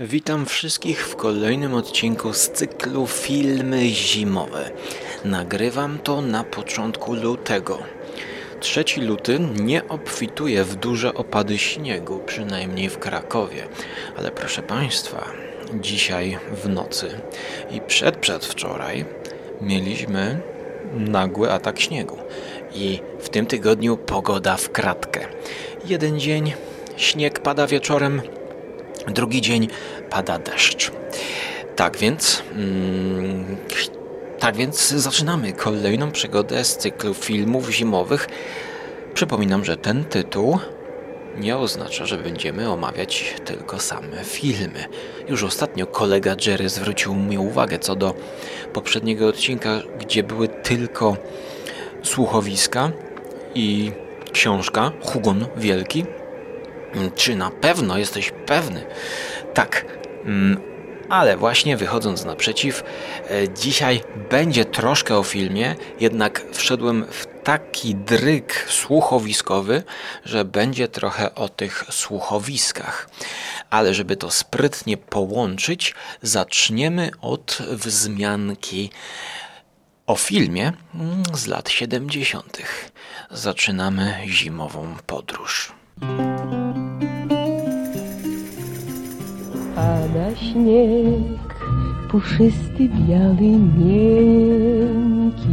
Witam wszystkich w kolejnym odcinku z cyklu Filmy Zimowe. Nagrywam to na początku lutego. Trzeci luty nie obfituje w duże opady śniegu, przynajmniej w Krakowie. Ale proszę Państwa, dzisiaj w nocy i przed przedwczoraj mieliśmy nagły atak śniegu. I w tym tygodniu pogoda w kratkę. Jeden dzień śnieg pada wieczorem, drugi dzień pada deszcz. Tak więc, mm, tak więc zaczynamy kolejną przygodę z cyklu filmów zimowych. Przypominam, że ten tytuł nie oznacza, że będziemy omawiać tylko same filmy. Już ostatnio kolega Jerry zwrócił mi uwagę co do poprzedniego odcinka, gdzie były tylko słuchowiska i książka Hugon Wielki. Czy na pewno jesteś pewny? Tak, mm, ale właśnie wychodząc naprzeciw, e, dzisiaj będzie troszkę o filmie, jednak wszedłem w taki dryg słuchowiskowy, że będzie trochę o tych słuchowiskach. Ale żeby to sprytnie połączyć, zaczniemy od wzmianki o filmie mm, z lat 70. Zaczynamy zimową podróż. Pada śnieg, puszysty, biały, miękki.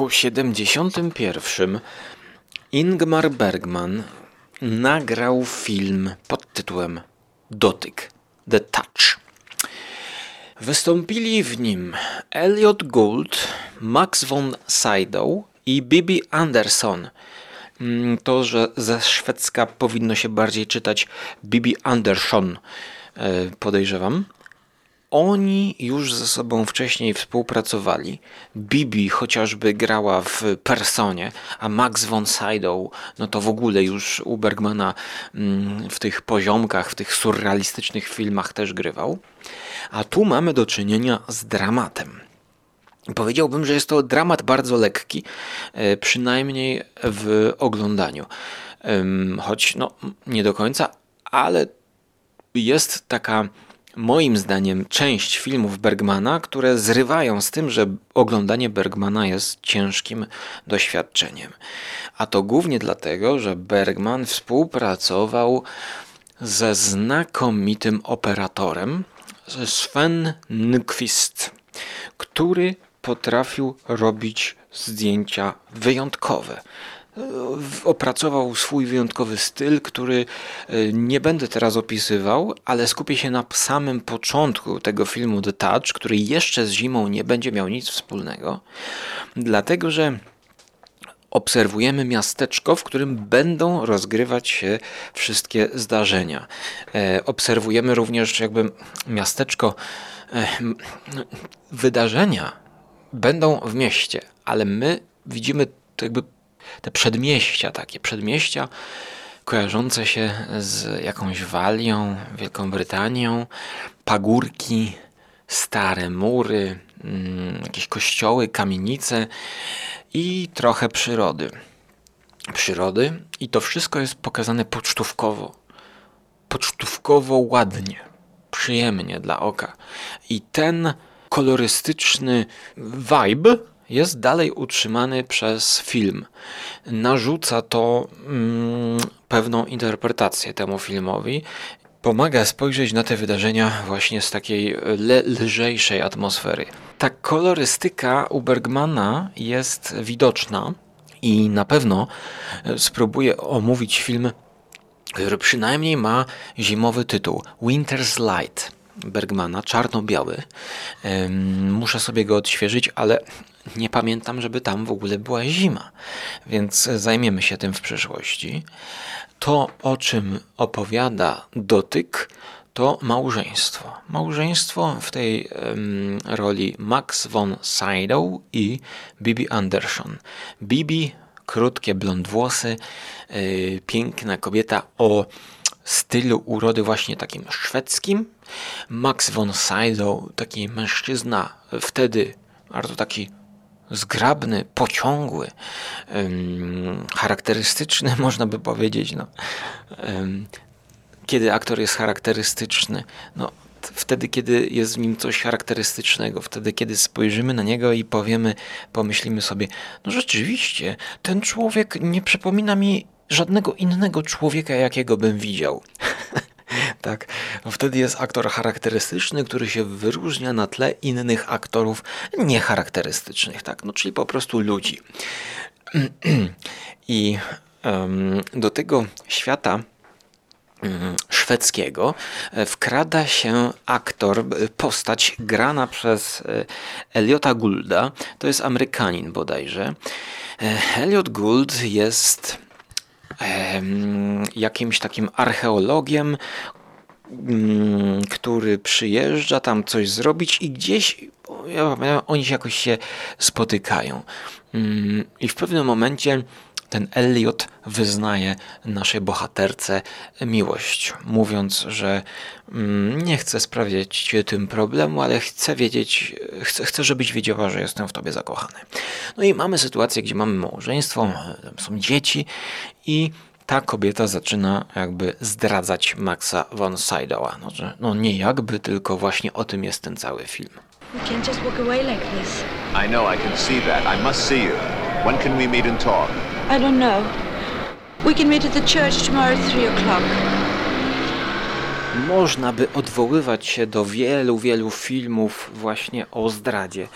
Roku 71 Ingmar Bergman nagrał film pod tytułem Dotyk The Touch. Wystąpili w nim Elliot Gould, Max von Sydow i Bibi Anderson. Mm, To, że ze szwedzka powinno się bardziej czytać Bibi Andersson, e, podejrzewam. Oni już ze sobą wcześniej współpracowali. Bibi chociażby grała w Personie, a Max von Sydow, no to w ogóle już u Bergmana mm, w tych poziomkach, w tych surrealistycznych filmach też grywał. A tu mamy do czynienia z dramatem. Powiedziałbym, że jest to dramat bardzo lekki, e, przynajmniej w oglądaniu. Choć no, nie do końca, ale jest taka, moim zdaniem, część filmów Bergmana, które zrywają z tym, że oglądanie Bergmana jest ciężkim doświadczeniem. A to głównie dlatego, że Bergman współpracował ze znakomitym operatorem Sven Nykvist, który potrafił robić zdjęcia wyjątkowe opracował swój wyjątkowy styl, który e, nie będę teraz opisywał, ale skupię się na samym początku tego filmu The Touch, który jeszcze z zimą nie będzie miał nic wspólnego, dlatego że obserwujemy miasteczko, w którym będą rozgrywać się wszystkie zdarzenia. E, obserwujemy również jakby miasteczko, e, wydarzenia będą w mieście, ale my widzimy jakby te przedmieścia, takie przedmieścia kojarzące się z jakąś Walią, Wielką Brytanią, pagórki, stare mury, mm, jakieś kościoły, kamienice i trochę przyrody. Przyrody i to wszystko jest pokazane pocztówkowo. Pocztówkowo ładnie, przyjemnie dla oka. I ten kolorystyczny vibe jest dalej utrzymany przez film. Narzuca to mm, pewną interpretację temu filmowi. Pomaga spojrzeć na te wydarzenia właśnie z takiej le- lżejszej atmosfery. Ta kolorystyka u Bergmana jest widoczna i na pewno e, spróbuję omówić film który przynajmniej ma zimowy tytuł Winter's Light Bergmana, czarno-biały. Muszę sobie go odświeżyć, ale nie pamiętam, żeby tam w ogóle była zima, więc zajmiemy się tym w przyszłości. To, o czym opowiada dotyk, to małżeństwo. Małżeństwo w tej em, roli Max von Sydow i Bibi Anderson. Bibi krótkie blond włosy, yy, piękna kobieta o stylu urody właśnie takim szwedzkim. Max von Sydow, taki mężczyzna wtedy bardzo taki zgrabny, pociągły, charakterystyczny, można by powiedzieć. No. Kiedy aktor jest charakterystyczny? No, wtedy, kiedy jest w nim coś charakterystycznego, wtedy, kiedy spojrzymy na niego i powiemy, pomyślimy sobie, no rzeczywiście, ten człowiek nie przypomina mi żadnego innego człowieka, jakiego bym widział. tak, wtedy jest aktor charakterystyczny, który się wyróżnia na tle innych aktorów niecharakterystycznych, tak, no czyli po prostu ludzi. I um, do tego świata Mm, szwedzkiego e, wkrada się aktor, e, postać grana przez e, Eliota Goulda. To jest Amerykanin bodajże. Eliot Gould jest jakimś takim archeologiem, mm, który przyjeżdża tam coś zrobić i gdzieś oni się jakoś się spotykają. Mm, I w pewnym momencie ten Elliot wyznaje naszej bohaterce miłość, mówiąc, że mm, nie chce sprawiać tym problemu, ale chce wiedzieć, chce, chce, żebyś wiedziała, że jestem w tobie zakochany. No i mamy sytuację, gdzie mamy małżeństwo, są dzieci i ta kobieta zaczyna jakby zdradzać Maxa von Sydowa. No, no nie jakby, tylko właśnie o tym jest ten cały film. We can't just walk away like this. I know, I can see that. I must see you. When can we meet and talk? I don't know. We can meet at the church tomorrow at 3 o'clock. Można by odwoływać się do wielu, wielu filmów właśnie o zdradzie.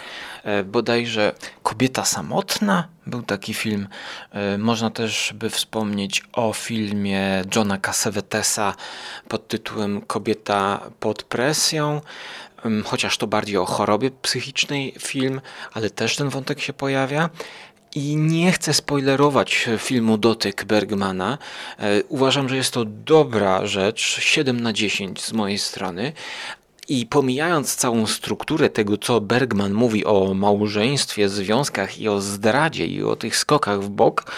E, bodajże Kobieta Samotna był taki film. E, można też by wspomnieć o filmie Johna Cassavetesa pod tytułem Kobieta pod presją chociaż to bardziej o chorobie psychicznej film, ale też ten wątek się pojawia. I nie chcę spoilerować filmu Dotyk Bergmana. E, uważam, że jest to dobra rzecz, 7 na 10 z mojej strony, i pomijając całą strukturę tego, co Bergman mówi o małżeństwie, związkach i o zdradzie i o tych skokach w bok,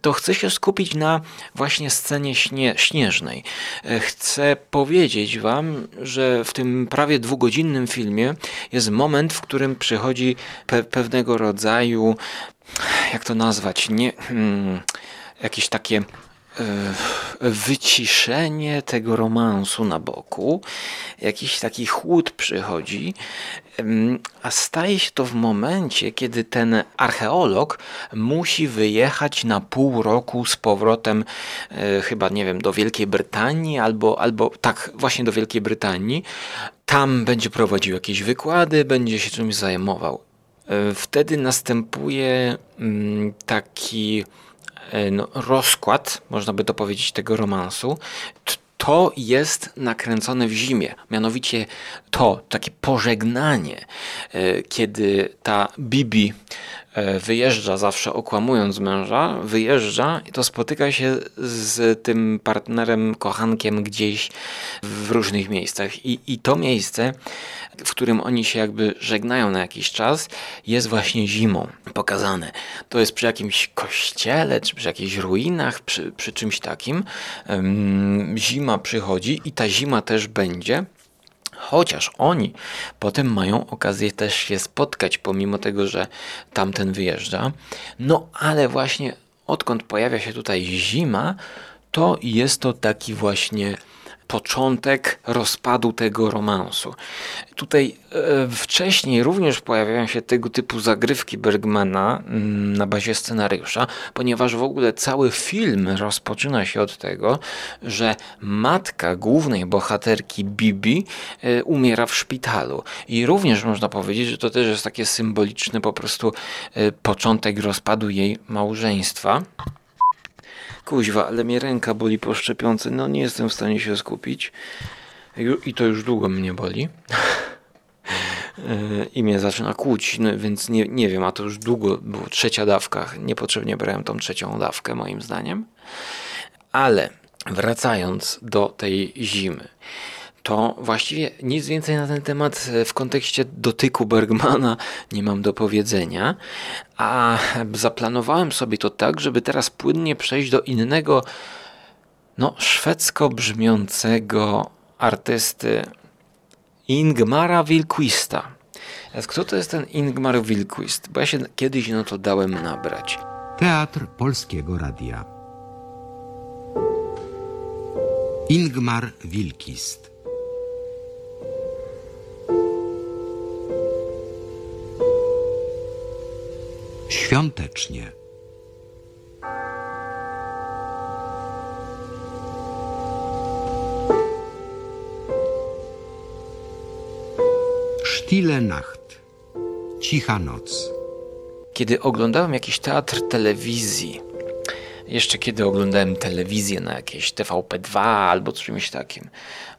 to chcę się skupić na właśnie scenie śnie, śnieżnej. E, chcę powiedzieć Wam, że w tym prawie dwugodzinnym filmie jest moment, w którym przychodzi pe pewnego rodzaju, jak to nazwać, nie, hmm, jakieś takie wyciszenie tego romansu na boku, jakiś taki chłód przychodzi, a staje się to w momencie, kiedy ten archeolog musi wyjechać na pół roku z powrotem, e, chyba nie wiem, do Wielkiej Brytanii, albo, albo tak, właśnie do Wielkiej Brytanii. Tam będzie prowadził jakieś wykłady, będzie się czymś zajmował. E, wtedy następuje mm, taki no, rozkład, można by to powiedzieć, tego romansu, to jest nakręcone w zimie. Mianowicie to, takie pożegnanie, e, kiedy ta Bibi e, wyjeżdża zawsze okłamując męża, wyjeżdża i to spotyka się z tym partnerem, kochankiem gdzieś w różnych miejscach. I, i to miejsce w którym oni się jakby żegnają na jakiś czas, jest właśnie zimą pokazane. To jest przy jakimś kościele, czy przy jakichś ruinach, przy, przy czymś takim. Zima przychodzi i ta zima też będzie. Chociaż oni potem mają okazję też się spotkać, pomimo tego, że tamten wyjeżdża. No ale właśnie odkąd pojawia się tutaj zima, to jest to taki właśnie początek rozpadu tego romansu. Tutaj e, wcześniej również pojawiają się tego typu zagrywki Bergmana mm, na bazie scenariusza, ponieważ w ogóle cały film rozpoczyna się od tego, że matka głównej bohaterki Bibi e, umiera w szpitalu. I również można powiedzieć, że to też jest takie symboliczny po prostu e, początek rozpadu jej małżeństwa. Kuźwa, ale mnie ręka boli po szczepionce. No nie jestem w stanie się skupić. I to już długo mnie boli. E, I mnie zaczyna kłuć, no więc nie, nie wiem, a to już długo było trzecia dawka. Niepotrzebnie brałem tą trzecią dawkę, moim zdaniem. Ale wracając do tej zimy, to właściwie nic więcej na ten temat e, w kontekście dotyku Bergmana nie mam do powiedzenia, a zaplanowałem sobie to tak, żeby teraz płynnie przejść do innego, no, szwedzko brzmiącego artysty Ingmara Wilquista. Teraz kto to jest ten Ingmar Wilquist? Bo ja się kiedyś na to dałem nabrać. Teatr Polskiego Radia. Ingmar Wilkist. Świątecznie. Stille Nacht. Cicha noc. Kiedy oglądałem jakiś teatr telewizji, jeszcze kiedy oglądałem telewizję na jakieś TVP2 albo czymś takim,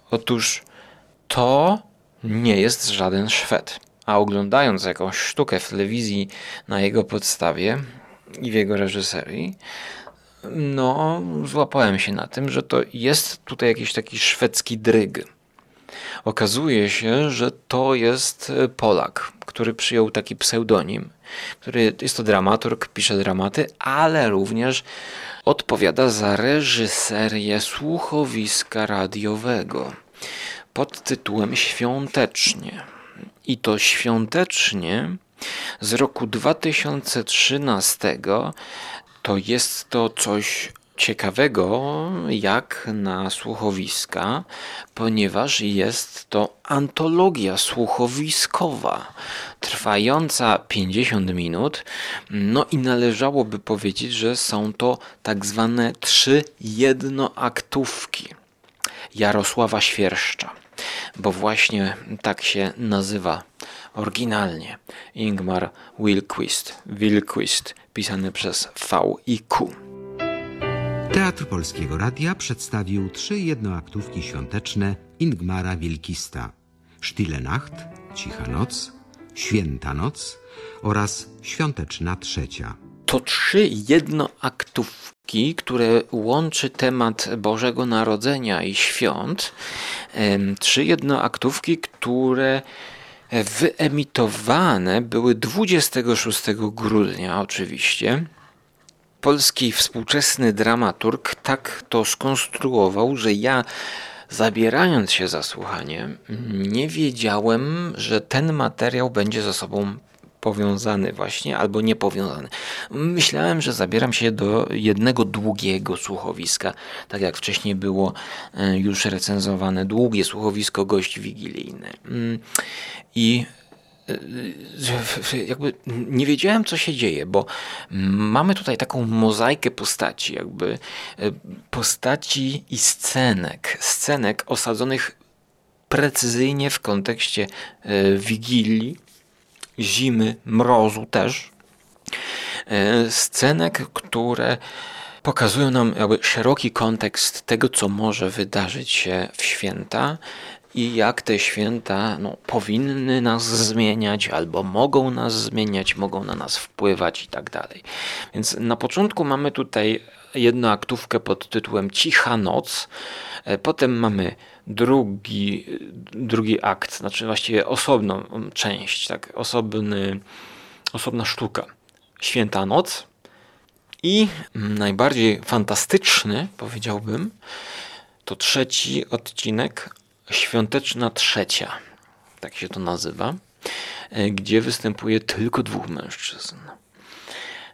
otóż to nie jest żaden Szwed. A oglądając jakąś sztukę w telewizji na jego podstawie i w jego reżyserii, no, złapałem się na tym, że to jest tutaj jakiś taki szwedzki dryg. Okazuje się, że to jest e, Polak, który przyjął taki pseudonim, który jest to dramaturg, pisze dramaty, ale również odpowiada za reżyserię słuchowiska radiowego pod tytułem Świątecznie. I to świątecznie z roku 2013 to jest to coś ciekawego jak na słuchowiska, ponieważ jest to antologia słuchowiskowa trwająca 50 minut. No i należałoby powiedzieć, że są to tak zwane trzy jednoaktówki. Jarosława Świerszcza, bo właśnie tak się nazywa oryginalnie Ingmar Wilquist, Wilquist pisany przez V i Q. Teatr Polskiego Radia przedstawił trzy jednoaktówki świąteczne Ingmara Wilkista. Stille Nacht, Cicha Noc, Święta Noc oraz Świąteczna Trzecia. To trzy jednoaktówki, które łączy temat Bożego Narodzenia i świąt. Trzy jednoaktówki, które wyemitowane były 26 grudnia oczywiście. Polski współczesny dramaturg tak to skonstruował, że ja zabierając się za słuchanie, nie wiedziałem, że ten materiał będzie ze sobą powiązany właśnie albo niepowiązany. Myślałem, że zabieram się do jednego długiego słuchowiska, tak jak wcześniej było e, już recenzowane długie słuchowisko Gość Wigilijny. Mm, I e, jakby nie wiedziałem, co się dzieje, bo mamy tutaj taką mozaikę postaci, jakby e, postaci i scenek, scenek osadzonych precyzyjnie w kontekście e, Wigilii, zimy, mrozu też. E, Scenek, które pokazują nam jakby szeroki kontekst tego, co może wydarzyć się w święta i jak te święta no, powinny nas zmieniać, albo mogą nas zmieniać, mogą na nas wpływać i tak dalej. Więc na początku mamy tutaj jednoaktówkę pod tytułem Cicha Noc, e, potem mamy drugi, drugi akt, znaczy właściwie osobną część, tak, osobny, osobna sztuka. Święta Noc i najbardziej fantastyczny, powiedziałbym, to trzeci odcinek, Świąteczna Trzecia, tak się to nazywa, e, gdzie występuje tylko dwóch mężczyzn.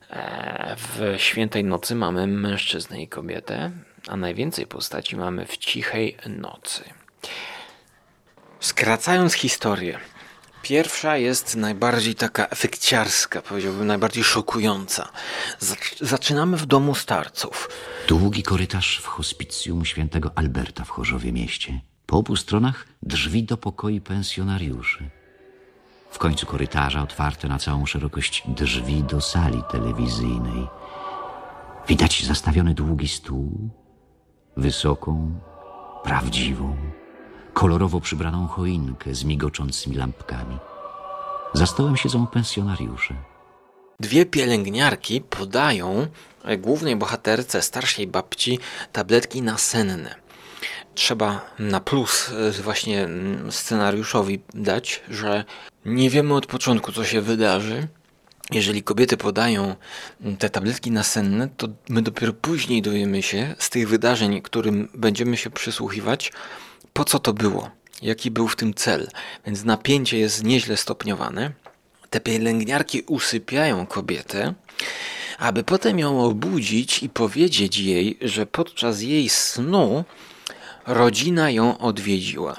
E, W Świętej Nocy mamy mężczyznę i kobietę, a najwięcej postaci mamy w Cichej Nocy. Skracając historię, pierwsza jest najbardziej taka efekciarska, powiedziałbym najbardziej szokująca. Zac- Zaczynamy w domu starców. Długi korytarz w hospicjum świętego Alberta w Chorzowie mieście. Po obu stronach drzwi do pokoi pensjonariuszy. W końcu korytarza otwarte na całą szerokość drzwi do sali telewizyjnej. Widać zastawiony długi stół, wysoką, prawdziwą, kolorowo przybraną choinkę z migoczącymi lampkami. Za stołem siedzą pensjonariusze. Dwie pielęgniarki podają e, głównej bohaterce, starszej babci, tabletki nasenne. trzeba na plus y, właśnie mm, scenariuszowi dać, że nie wiemy od początku, co się wydarzy. Jeżeli kobiety podają mm, te tabletki nasenne, to my dopiero później dowiemy się z tych wydarzeń, którym będziemy się przysłuchiwać, po co to było, jaki był w tym cel. Więc napięcie jest nieźle stopniowane. Te pielęgniarki usypiają kobietę, aby potem ją obudzić i powiedzieć jej, że podczas jej snu rodzina ją odwiedziła.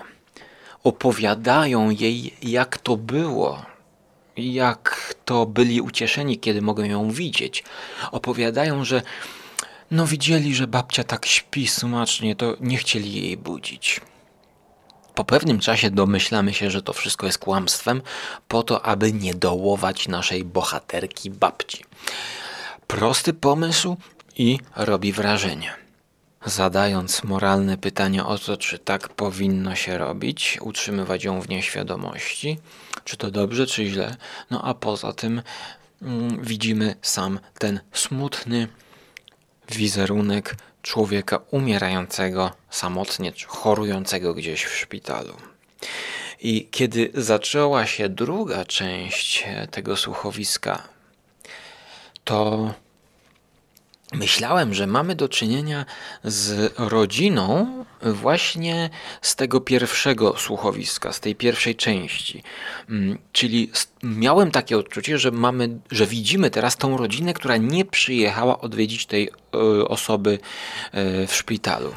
Opowiadają jej, jak to było, jak to byli ucieszeni, kiedy mogą ją widzieć. Opowiadają, że no widzieli, że babcia tak śpi smacznie, to nie chcieli jej budzić. Po pewnym czasie domyślamy się, że to wszystko jest kłamstwem, po to, aby nie dołować naszej bohaterki babci. Prosty pomysł i robi wrażenie. Zadając moralne pytanie o to, czy tak powinno się robić, utrzymywać ją w nieświadomości, czy to dobrze, czy źle, no a poza tym mm, widzimy sam ten smutny wizerunek człowieka umierającego samotnie, czy chorującego gdzieś w szpitalu. I kiedy zaczęła się druga część e, tego słuchowiska, to myślałem, że mamy do czynienia z rodziną właśnie z tego pierwszego słuchowiska, z tej pierwszej części. Mm, Czyli miałem takie odczucie, że mamy, że widzimy teraz tą rodzinę, która nie przyjechała odwiedzić tej e, osoby e, w szpitalu.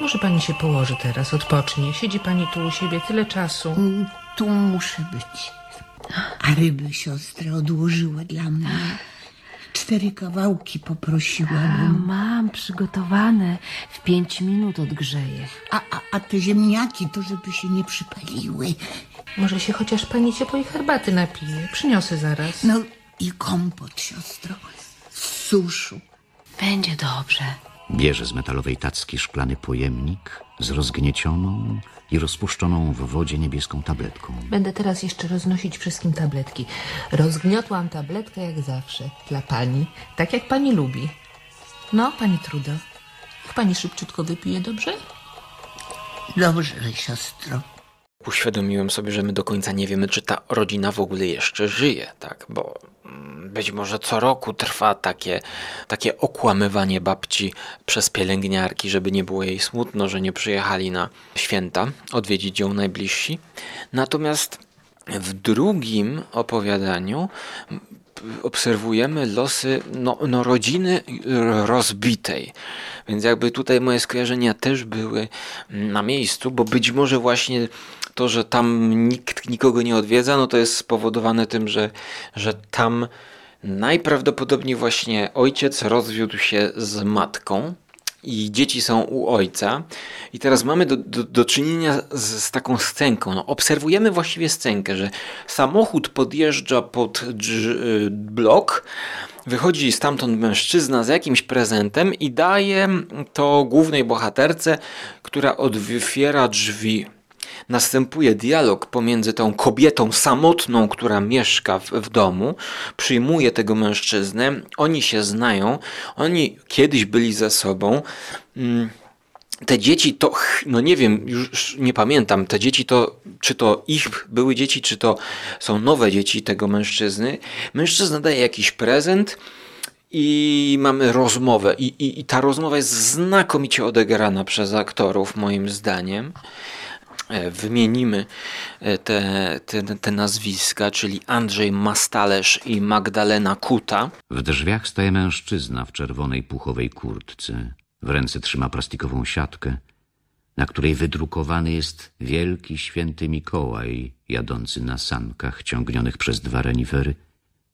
Może pani się położy teraz, odpocznie. Siedzi pani tu u siebie tyle czasu. Tu muszę być. A ryby siostra odłożyła dla mnie. Cztery kawałki poprosiłabym. Mam przygotowane. W pięć minut odgrzeję. A, a, a te ziemniaki to żeby się nie przypaliły. Może się chociaż pani ciepłej herbaty napije. Przyniosę zaraz. No i kompot, siostro. Z suszu. Będzie dobrze. Bierze z metalowej tacki szklany pojemnik z rozgniecioną i rozpuszczoną w wodzie niebieską tabletką. Będę teraz jeszcze roznosić wszystkim tabletki. Rozgniotłam tabletkę jak zawsze. Dla pani. Tak jak pani lubi. No, pani Trudo. Niech pani szybciutko wypije, dobrze? Dobrze, siostro. Uświadomiłem sobie, że my do końca nie wiemy, czy ta rodzina w ogóle jeszcze żyje, tak? Bo mm, być może co roku trwa takie, takie okłamywanie babci przez pielęgniarki, żeby nie było jej smutno, że nie przyjechali na święta odwiedzić ją najbliżsi. Natomiast w drugim opowiadaniu obserwujemy losy no, no, rodziny rozbitej. Więc jakby tutaj moje skojarzenia też były na miejscu, bo być może właśnie to, że tam nikt nikogo nie odwiedza, no to jest spowodowane tym, że, że tam najprawdopodobniej właśnie ojciec rozwiódł się z matką i dzieci są u ojca. I teraz mamy do, do, do czynienia z, z taką scenką. No, obserwujemy właściwie scenkę, że samochód podjeżdża pod y, blok, wychodzi stamtąd mężczyzna z jakimś prezentem i daje to głównej bohaterce, która otwiera drzwi. Następuje dialog pomiędzy tą kobietą samotną, która mieszka w, w domu, przyjmuje tego mężczyznę, oni się znają, oni kiedyś byli ze sobą. Mm, Te dzieci to, no nie wiem, już nie pamiętam, te dzieci to, czy to ich były dzieci, czy to są nowe dzieci tego mężczyzny. Mężczyzna daje jakiś prezent, i mamy rozmowę. I, i, I ta rozmowa jest znakomicie odegrana przez aktorów, moim zdaniem. E, Wymienimy e, te, te, te nazwiska, czyli Andrzej Mastalerz i Magdalena Kuta. W drzwiach staje mężczyzna w czerwonej puchowej kurtce. W ręce trzyma plastikową siatkę, na której wydrukowany jest wielki święty Mikołaj jadący na sankach ciągnionych przez dwa renifery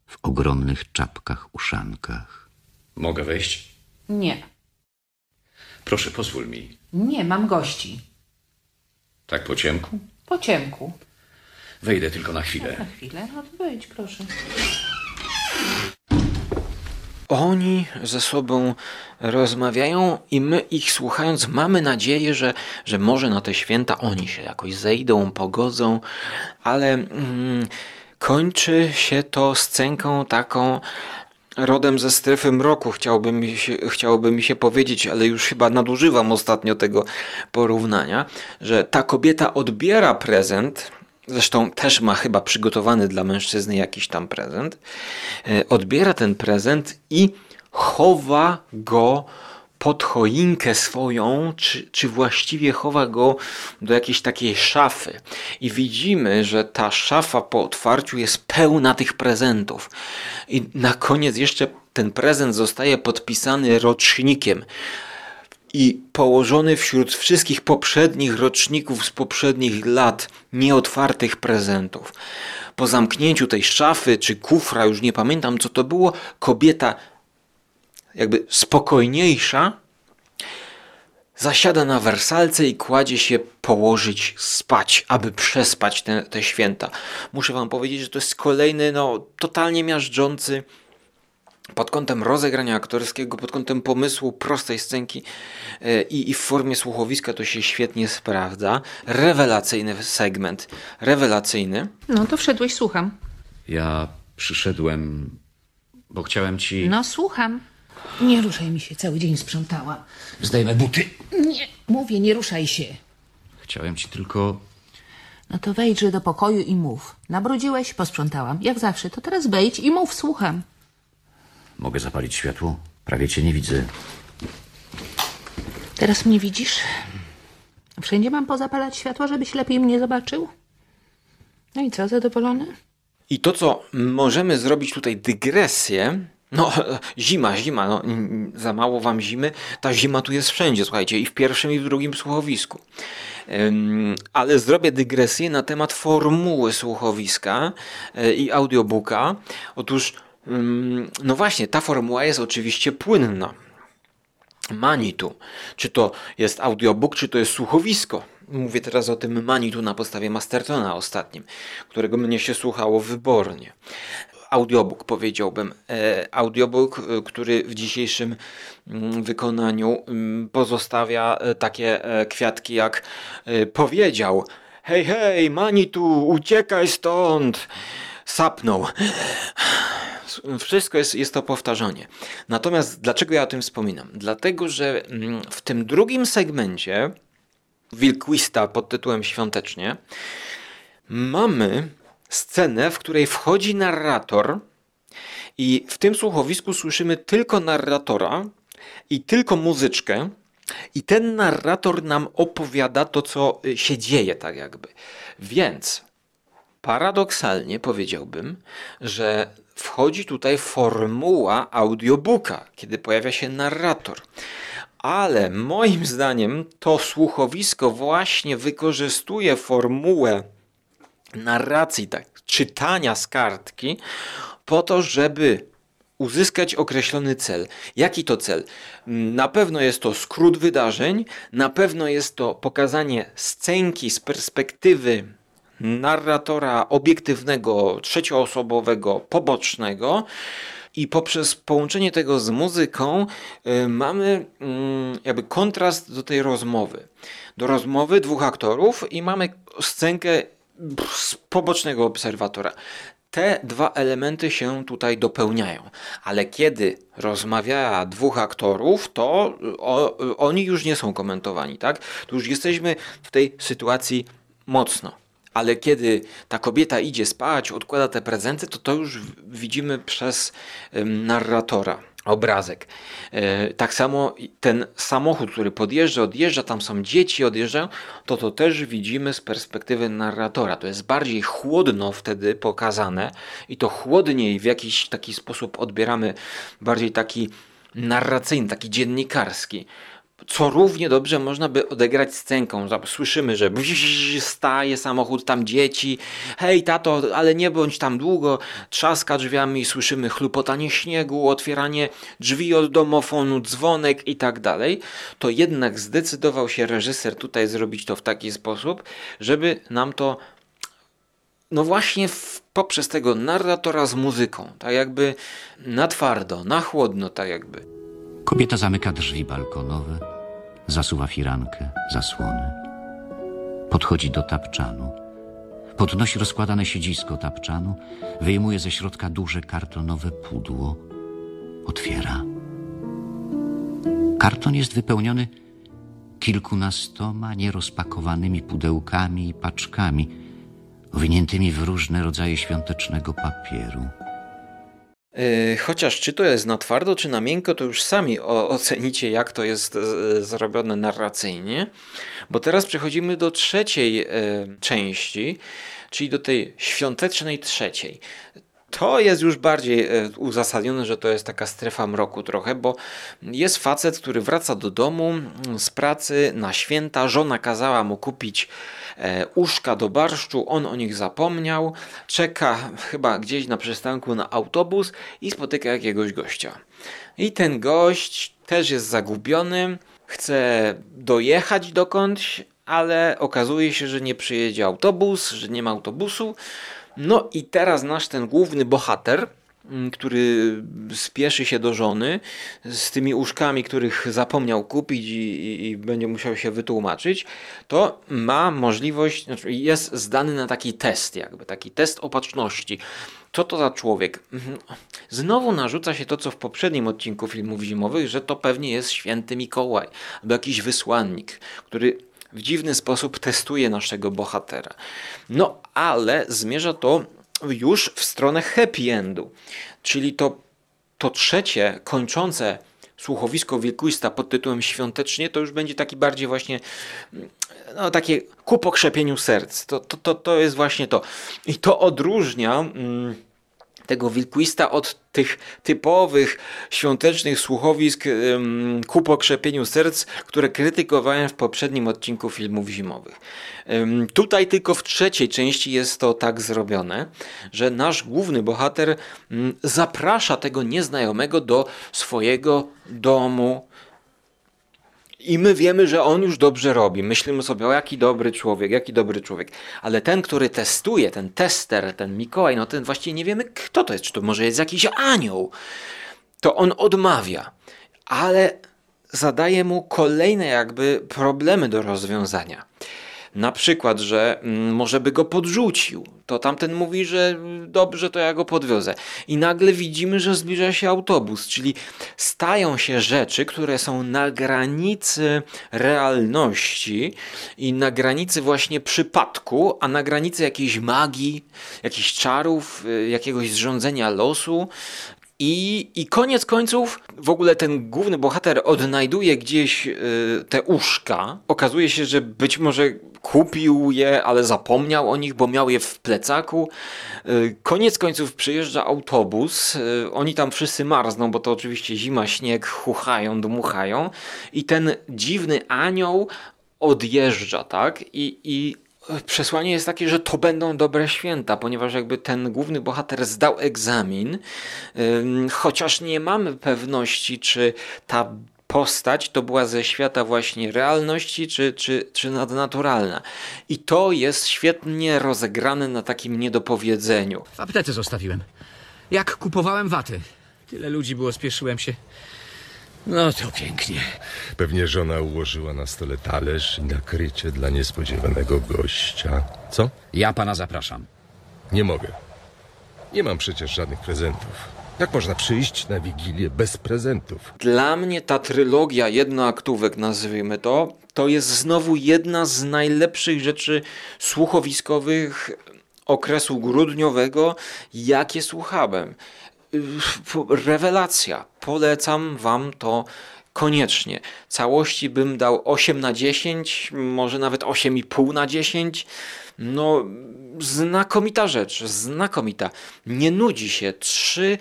w ogromnych czapkach uszankach. Mogę wejść? Nie. Proszę, pozwól mi. Nie, mam gości. Tak po ciemku? Po ciemku. Wejdę tylko na chwilę. Na chwilę. No to wejdź, proszę. Oni ze sobą rozmawiają i my ich słuchając mamy nadzieję, że, że może na te święta oni się jakoś zejdą, pogodzą, ale mm, kończy się to scenką taką rodem ze strefy mroku, chciałby mi, się, chciałoby mi się powiedzieć, ale już chyba nadużywam ostatnio tego porównania, że ta kobieta odbiera prezent, zresztą też ma chyba przygotowany dla mężczyzny jakiś tam prezent, e, odbiera ten prezent i chowa go pod choinkę swoją, czy, czy właściwie chowa go do jakiejś takiej szafy. I widzimy, że ta szafa po otwarciu jest pełna tych prezentów. I na koniec jeszcze ten prezent zostaje podpisany rocznikiem i położony wśród wszystkich poprzednich roczników z poprzednich lat nieotwartych prezentów. Po zamknięciu tej szafy czy kufra, już nie pamiętam co to było, kobieta jakby spokojniejsza, zasiada na wersalce i kładzie się położyć spać, aby przespać te, te święta. Muszę wam powiedzieć, że to jest kolejny, no, totalnie miażdżący pod kątem rozegrania aktorskiego, pod kątem pomysłu prostej scenki e, i, i w formie słuchowiska to się świetnie sprawdza. Rewelacyjny segment, rewelacyjny. No to wszedłeś, słucham. Ja przyszedłem, bo chciałem ci... No słucham. Nie ruszaj mi się, cały dzień sprzątałam. Zdejmę buty. Nie, mówię, nie ruszaj się. Chciałem ci tylko... No to wejdźże do pokoju i mów. Nabrudziłeś, posprzątałam. Jak zawsze, to teraz wejdź i mów, słucham. Mogę zapalić światło? Prawie cię nie widzę. Teraz mnie widzisz? Wszędzie mam pozapalać światła, żebyś lepiej mnie zobaczył? No i co, zadowolony? I to, co możemy zrobić tutaj dygresję, no zima, zima, no, za mało wam zimy, ta zima tu jest wszędzie, słuchajcie, i w pierwszym, i w drugim słuchowisku. Ale zrobię dygresję na temat formuły słuchowiska y, i audiobooka. Otóż, no właśnie, ta formuła jest oczywiście płynna. Manitu. Czy to jest audiobook, czy to jest słuchowisko? Mówię teraz o tym Manitu na podstawie Mastertona ostatnim, którego mnie się słuchało wybornie. Audiobook powiedziałbym. E, audiobook, e, który w dzisiejszym mm, wykonaniu mm, pozostawia e, takie kwiatki jak powiedział hej, hej, Manitu, uciekaj stąd! Sapnął. Wszystko jest, jest to powtarzanie. Natomiast dlaczego ja o tym wspominam? Dlatego, że mm, w tym drugim segmencie Wilkwista pod tytułem Świątecznie mamy scenę, w której wchodzi narrator i w tym słuchowisku słyszymy tylko narratora i tylko muzyczkę i ten narrator nam opowiada to, co y, się dzieje tak jakby. Więc paradoksalnie powiedziałbym, że wchodzi tutaj formuła audiobooka, kiedy pojawia się narrator. Ale moim zdaniem to słuchowisko właśnie wykorzystuje formułę narracji, tak, czytania z kartki, po to, żeby uzyskać określony cel. Jaki to cel? Na pewno jest to skrót wydarzeń, na pewno jest to pokazanie scenki z perspektywy narratora obiektywnego, trzecioosobowego, pobocznego. I poprzez połączenie tego z muzyką y, mamy y, jakby kontrast do tej rozmowy. Do rozmowy dwóch aktorów i mamy scenkę z pobocznego obserwatora. Te dwa elementy się tutaj dopełniają, ale kiedy rozmawia dwóch aktorów, to o, oni już nie są komentowani, tak? Tu już jesteśmy w tej sytuacji mocno. Ale kiedy ta kobieta idzie spać, odkłada te prezenty, to to już widzimy przez narratora obrazek. E, tak samo ten samochód, który podjeżdża, odjeżdża, tam są dzieci, odjeżdżają, to to też widzimy z perspektywy narratora. To jest bardziej chłodno wtedy pokazane i to chłodniej w jakiś taki sposób odbieramy, bardziej taki narracyjny, taki dziennikarski co równie dobrze można by odegrać scenką. Słyszymy, że staje samochód, tam dzieci, hej tato, ale nie bądź tam długo, trzaska drzwiami, słyszymy chlupotanie śniegu, otwieranie drzwi od domofonu, dzwonek i tak dalej. To jednak zdecydował się reżyser tutaj zrobić to w taki sposób, żeby nam to no właśnie w, poprzez tego narratora z muzyką, tak jakby na twardo, na chłodno, tak jakby. Kobieta zamyka drzwi balkonowe, zasuwa firankę, zasłony. Podchodzi do tapczanu. Podnosi rozkładane siedzisko tapczanu, wyjmuje ze środka duże kartonowe pudło otwiera. Karton jest wypełniony kilkunastoma nierozpakowanymi pudełkami i paczkami, owiniętymi w różne rodzaje świątecznego papieru. Yy, Chociaż czy to jest na twardo, czy na miękko, to już sami ocenicie, jak to jest e, zrobione narracyjnie. Bo teraz przechodzimy do trzeciej e, części, czyli do tej świątecznej trzeciej. To jest już bardziej uzasadnione, że to jest taka strefa mroku trochę, bo jest facet, który wraca do domu z pracy na święta. Żona kazała mu kupić uszka do barszczu, on o nich zapomniał. Czeka chyba gdzieś na przystanku na autobus i spotyka jakiegoś gościa. I ten gość też jest zagubiony, chce dojechać dokądś, ale okazuje się, że nie przyjedzie autobus, że nie ma autobusu. No i teraz nasz ten główny bohater, który spieszy się do żony z tymi uszkami, których zapomniał kupić i, i, i będzie musiał się wytłumaczyć, to ma możliwość, znaczy jest zdany na taki test, jakby taki test opatrzności. Co to za człowiek? Mhm. Znowu narzuca się to, co w poprzednim odcinku filmów zimowych, że to pewnie jest święty Mikołaj albo jakiś wysłannik, który w dziwny sposób testuje naszego bohatera. No, ale zmierza to już w stronę happy endu, czyli to, to trzecie, kończące słuchowisko wielkuista pod tytułem Świątecznie, to już będzie taki bardziej właśnie no, takie ku pokrzepieniu serc. To, to, to, to jest właśnie to. I to odróżnia... Mm, tego wilkwista od tych typowych świątecznych słuchowisk ku pokrzepieniu serc, które krytykowałem w poprzednim odcinku filmów zimowych. Tutaj tylko w trzeciej części jest to tak zrobione, że nasz główny bohater ym, zaprasza tego nieznajomego do swojego domu, i my wiemy, że on już dobrze robi. Myślimy sobie, o jaki dobry człowiek, jaki dobry człowiek. Ale ten, który testuje, ten tester, ten Mikołaj, no ten właściwie nie wiemy, kto to jest. Czy to może jest jakiś anioł? To on odmawia. Ale zadaje mu kolejne jakby problemy do rozwiązania. Na przykład, że mm, może by go podrzucił. To tamten mówi, że dobrze, to ja go podwiozę. I nagle widzimy, że zbliża się autobus, czyli stają się rzeczy, które są na granicy realności i na granicy właśnie przypadku, a na granicy jakiejś magii, jakichś czarów, y, jakiegoś zrządzenia losu, i, I koniec końców w ogóle ten główny bohater odnajduje gdzieś y, te uszka. Okazuje się, że być może kupił je, ale zapomniał o nich, bo miał je w plecaku. Y, koniec końców przyjeżdża autobus. Y, oni tam wszyscy marzną, bo to oczywiście zima, śnieg, chuchają, dmuchają. I ten dziwny anioł odjeżdża, tak? I, i przesłanie jest takie, że to będą dobre święta, ponieważ jakby ten główny bohater zdał egzamin, chociaż nie mamy pewności, czy ta postać to była ze świata właśnie realności, czy, czy, czy nadnaturalna. I to jest świetnie rozegrane na takim niedopowiedzeniu. W aptece zostawiłem. Jak kupowałem waty. Tyle ludzi było, spieszyłem się. No to pięknie. Pewnie żona ułożyła na stole talerz i nakrycie dla niespodziewanego gościa. Co? Ja pana zapraszam. Nie mogę. Nie mam przecież żadnych prezentów. Jak można przyjść na Wigilię bez prezentów? Dla mnie ta trylogia jednoaktówek, nazwijmy to, to jest znowu jedna z najlepszych rzeczy słuchowiskowych okresu grudniowego, jakie słuchałem. Rewelacja. Polecam wam to koniecznie. Całości bym dał 8 na 10, może nawet 8,5 na 10. No, znakomita rzecz, znakomita. Nie nudzi się. Trzy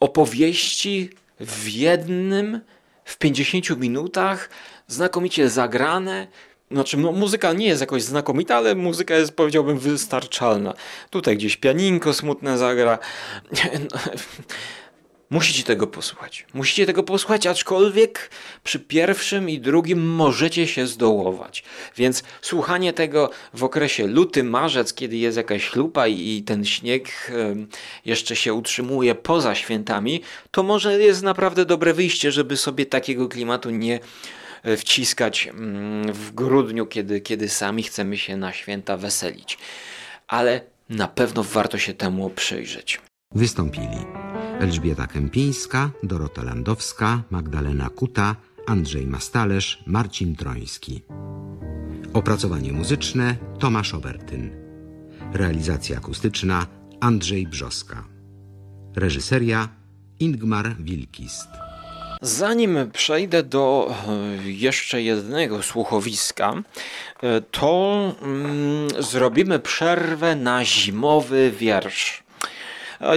opowieści w jednym, w 50 minutach, znakomicie zagrane. Znaczy, no, muzyka nie jest jakoś znakomita, ale muzyka jest, powiedziałbym, wystarczalna. Tutaj gdzieś pianinko smutne zagra. Musicie tego posłuchać. Musicie tego posłuchać, aczkolwiek przy pierwszym i drugim możecie się zdołować. Więc słuchanie tego w okresie luty, marzec, kiedy jest jakaś chlupa i ten śnieg jeszcze się utrzymuje poza świętami, to może jest naprawdę dobre wyjście, żeby sobie takiego klimatu nie wciskać mm, w grudniu, kiedy, kiedy sami chcemy się na święta weselić. Ale na pewno warto się temu przyjrzeć. Wystąpili Elżbieta Kępińska, Dorota Landowska, Magdalena Kuta, Andrzej Mastalerz, Marcin Troński. Opracowanie muzyczne Tomasz Obertyn. Realizacja akustyczna Andrzej Brzoska. Reżyseria Ingmar Wilkist. Zanim przejdę do e, jeszcze jednego słuchowiska, e, to mm, zrobimy przerwę na zimowy wiersz.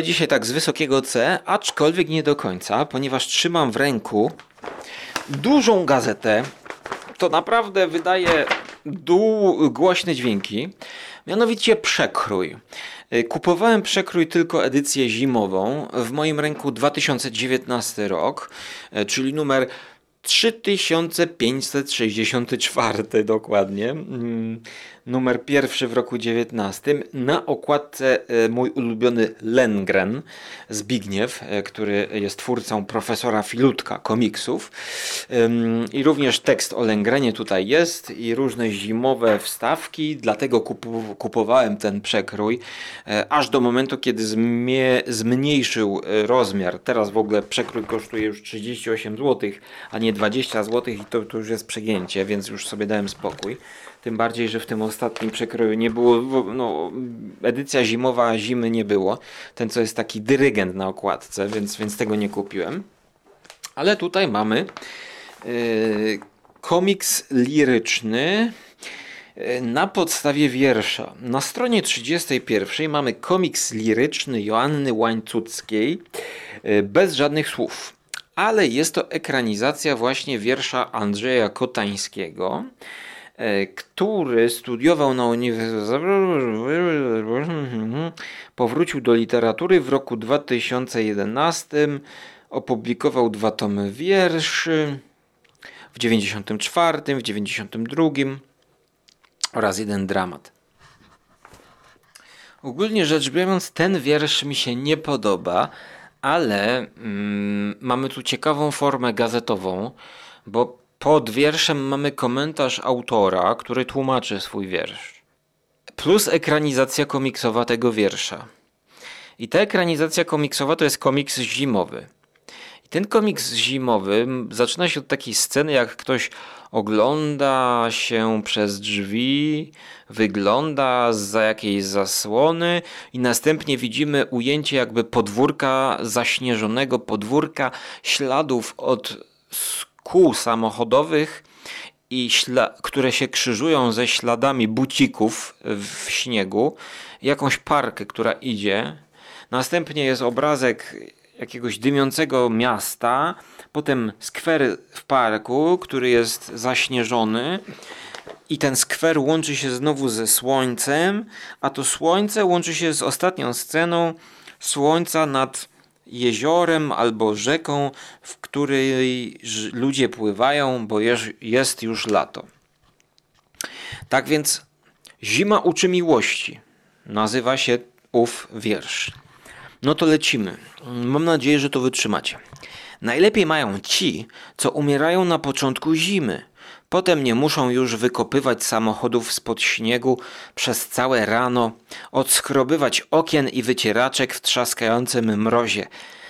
Dzisiaj tak z wysokiego C, aczkolwiek nie do końca, ponieważ trzymam w ręku dużą gazetę. To naprawdę wydaje dół głośne dźwięki. Mianowicie przekrój. Y, Kupowałem przekrój tylko edycję zimową. W moim ręku 2019 rok, y, czyli numer 3564 dokładnie. Mm, Numer pierwszy w roku 19. Na okładce e, mój ulubiony Lengren Zbigniew, e, który jest twórcą profesora Filutka komiksów. I również tekst o Lengrenie tutaj jest i różne zimowe wstawki, dlatego kupowałem ten przekrój e, aż do momentu, kiedy zmniejszył rozmiar. Teraz w ogóle przekrój kosztuje już 38 zł, a nie 20 zł i to, to już jest przegięcie, więc już sobie dałem spokój. Tym bardziej, że w tym ostatnim przekroju nie było, no, edycja zimowa zimy nie było. Ten, co jest taki dyrygent na okładce, więc, więc tego nie kupiłem. Ale tutaj mamy yy, komiks liryczny yy, na podstawie wiersza. Na stronie 31 mamy komiks liryczny Joanny Łańcuckiej yy, bez żadnych słów. Ale jest to ekranizacja właśnie wiersza Andrzeja Kotańskiego, e, który studiował na uniwersytecie, powrócił do literatury w roku 2011, opublikował dwa tomy wierszy w 94, w 92 oraz jeden dramat. Ogólnie rzecz biorąc, ten wiersz mi się nie podoba, ale mm, mamy tu ciekawą formę gazetową, bo pod wierszem mamy komentarz autora, który tłumaczy swój wiersz. Plus ekranizacja komiksowa tego wiersza. I ta ekranizacja komiksowa to jest komiks zimowy. I ten komiks zimowy zaczyna się od takiej sceny, jak ktoś ogląda się przez drzwi, wygląda za jakiejś zasłony i następnie widzimy ujęcie jakby podwórka, zaśnieżonego podwórka, śladów od kół samochodowych i które się krzyżują ze śladami bucików w śniegu, jakąś parkę, która idzie. Następnie jest obrazek jakiegoś dymiącego miasta, potem skwer w parku, który jest zaśnieżony i ten skwer łączy się znowu ze słońcem, a to słońce łączy się z ostatnią sceną słońca nad jeziorem albo rzeką, w której ludzie pływają, bo jest już lato. Tak więc Zima uczy miłości. Nazywa się ów wiersz. No to lecimy. Mam nadzieję, że to wytrzymacie. Najlepiej mają ci, co umierają na początku zimy. Potem nie muszą już wykopywać samochodów spod śniegu przez całe rano, odskrobywać okien i wycieraczek w trzaskającym mrozie,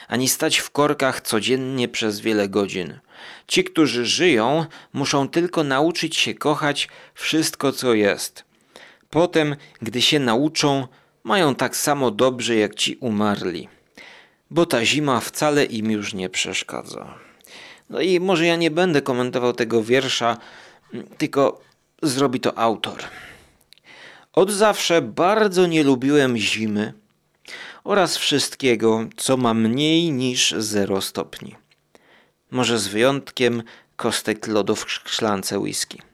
ani stać w korkach codziennie przez wiele godzin. Ci, którzy żyją, muszą tylko nauczyć się kochać wszystko, co jest. Potem, gdy się nauczą, mają tak samo dobrze jak ci umarli, bo ta zima wcale im już nie przeszkadza. No i może ja nie będę komentował tego wiersza, tylko zrobi to autor. Od zawsze bardzo nie lubiłem zimy oraz wszystkiego, co ma mniej niż 0 stopni. Może z wyjątkiem kostek lodu w szklance whisky.